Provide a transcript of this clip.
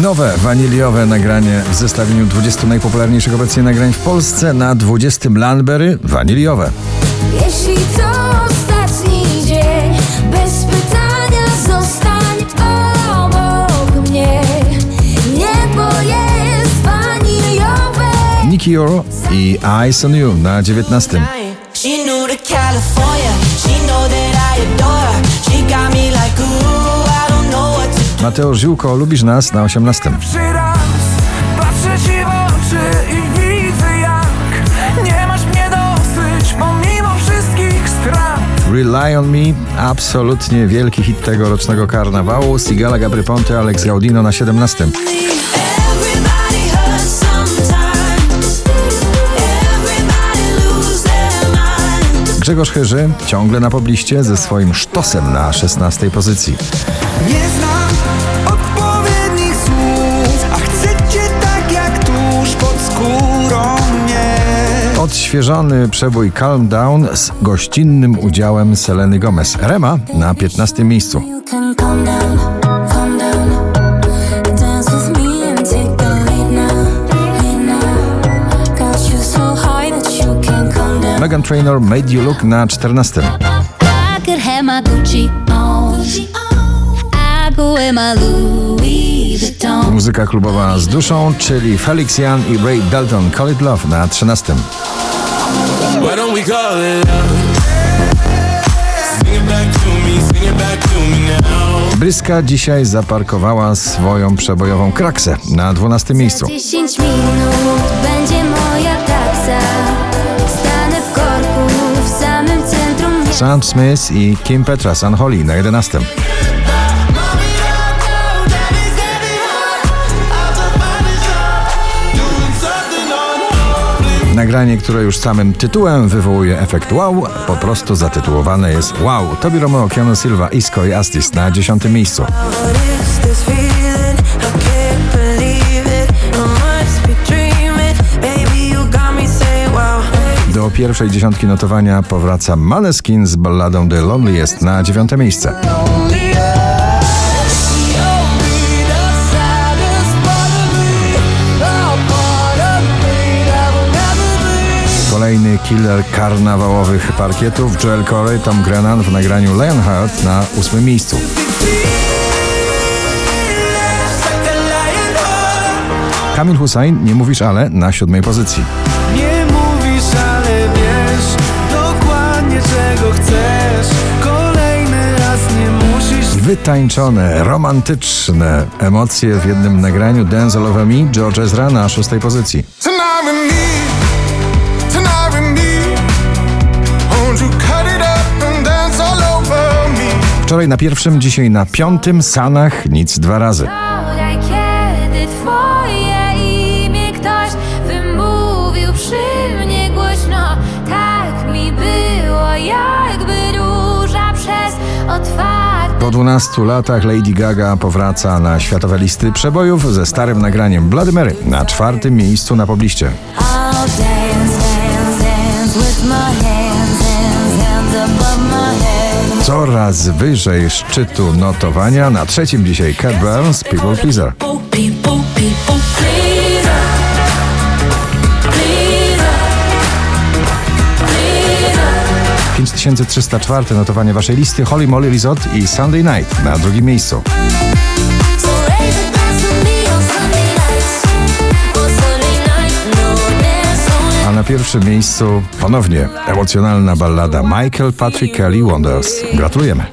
Nowe waniliowe nagranie w zestawieniu 20 najpopularniejszych obecnie nagrań w Polsce na 20 Lanbery waniliowe. Jeśli to ostatni dzień, bez pytania zostań obok mnie. Niebo jest waniliowe. Nicky Euro i Eyes on You na 19. Mateusz Ziółko, lubisz nas na 18. Pierwszy raz patrzę ci w oczy i widzę jak Nie masz mnie dosyć pomimo wszystkich strat Rely on Me, absolutnie wielki hit tegorocznego karnawału. Sigala Gabry Ponte, Alex Gaudino na 17. Grzegorz Chyży ciągle na pobliście ze swoim sztosem na 16 pozycji. Nie znam odpowiednich słów A chcę cię tak jak tuż pod skórą mnie Odświeżony przebój Calm Down z gościnnym udziałem Seleny Gomez. Rema na 15 miejscu. Megan Trainor Made You Look na 14. I could have my Gucci on. I go in my Louis Vuitton. Muzyka klubowa z duszą, czyli Felix Jan i Ray Dalton Call It Love na 13. Why don't we call it love? Sing it back to me, sing it back to me now. Bryska dzisiaj zaparkowała swoją przebojową kraksę na 12 miejscu. 10 minut będzie Sam Smith i Kim Petras Unholy na 11. Nagranie, które już samym tytułem wywołuje efekt wow, po prostu zatytułowane jest Wow. Tobi Romeo, Keanu Silva, Isco i Astis na 10 miejscu. Pierwszej dziesiątki notowania powraca Maneskin z balladą The Loneliest na 9 miejsce. Kolejny killer karnawałowych parkietów Joel Corey, Tom Grennan w nagraniu Lionheart na 8 miejscu. Kamil Hussein, nie mówisz ale, na siódmej pozycji. Wytańczone, romantyczne emocje w jednym nagraniu Dance All Over Me, George Ezra na szóstej pozycji. Wczoraj na pierwszym, dzisiaj na piątym, Sanach, nic dwa razy. 12 latach Lady Gaga powraca na światowe listy przebojów ze starym nagraniem Bloody Mary na czwartym miejscu na pobliście. Coraz wyżej szczytu notowania na trzecim dzisiaj Cat Burns People Pleaser. 5304 notowanie waszej listy Holly Molly Resort i Sunday Night na drugim miejscu. A na pierwszym miejscu ponownie emocjonalna ballada Michael Patrick Kelly Wonders. Gratulujemy.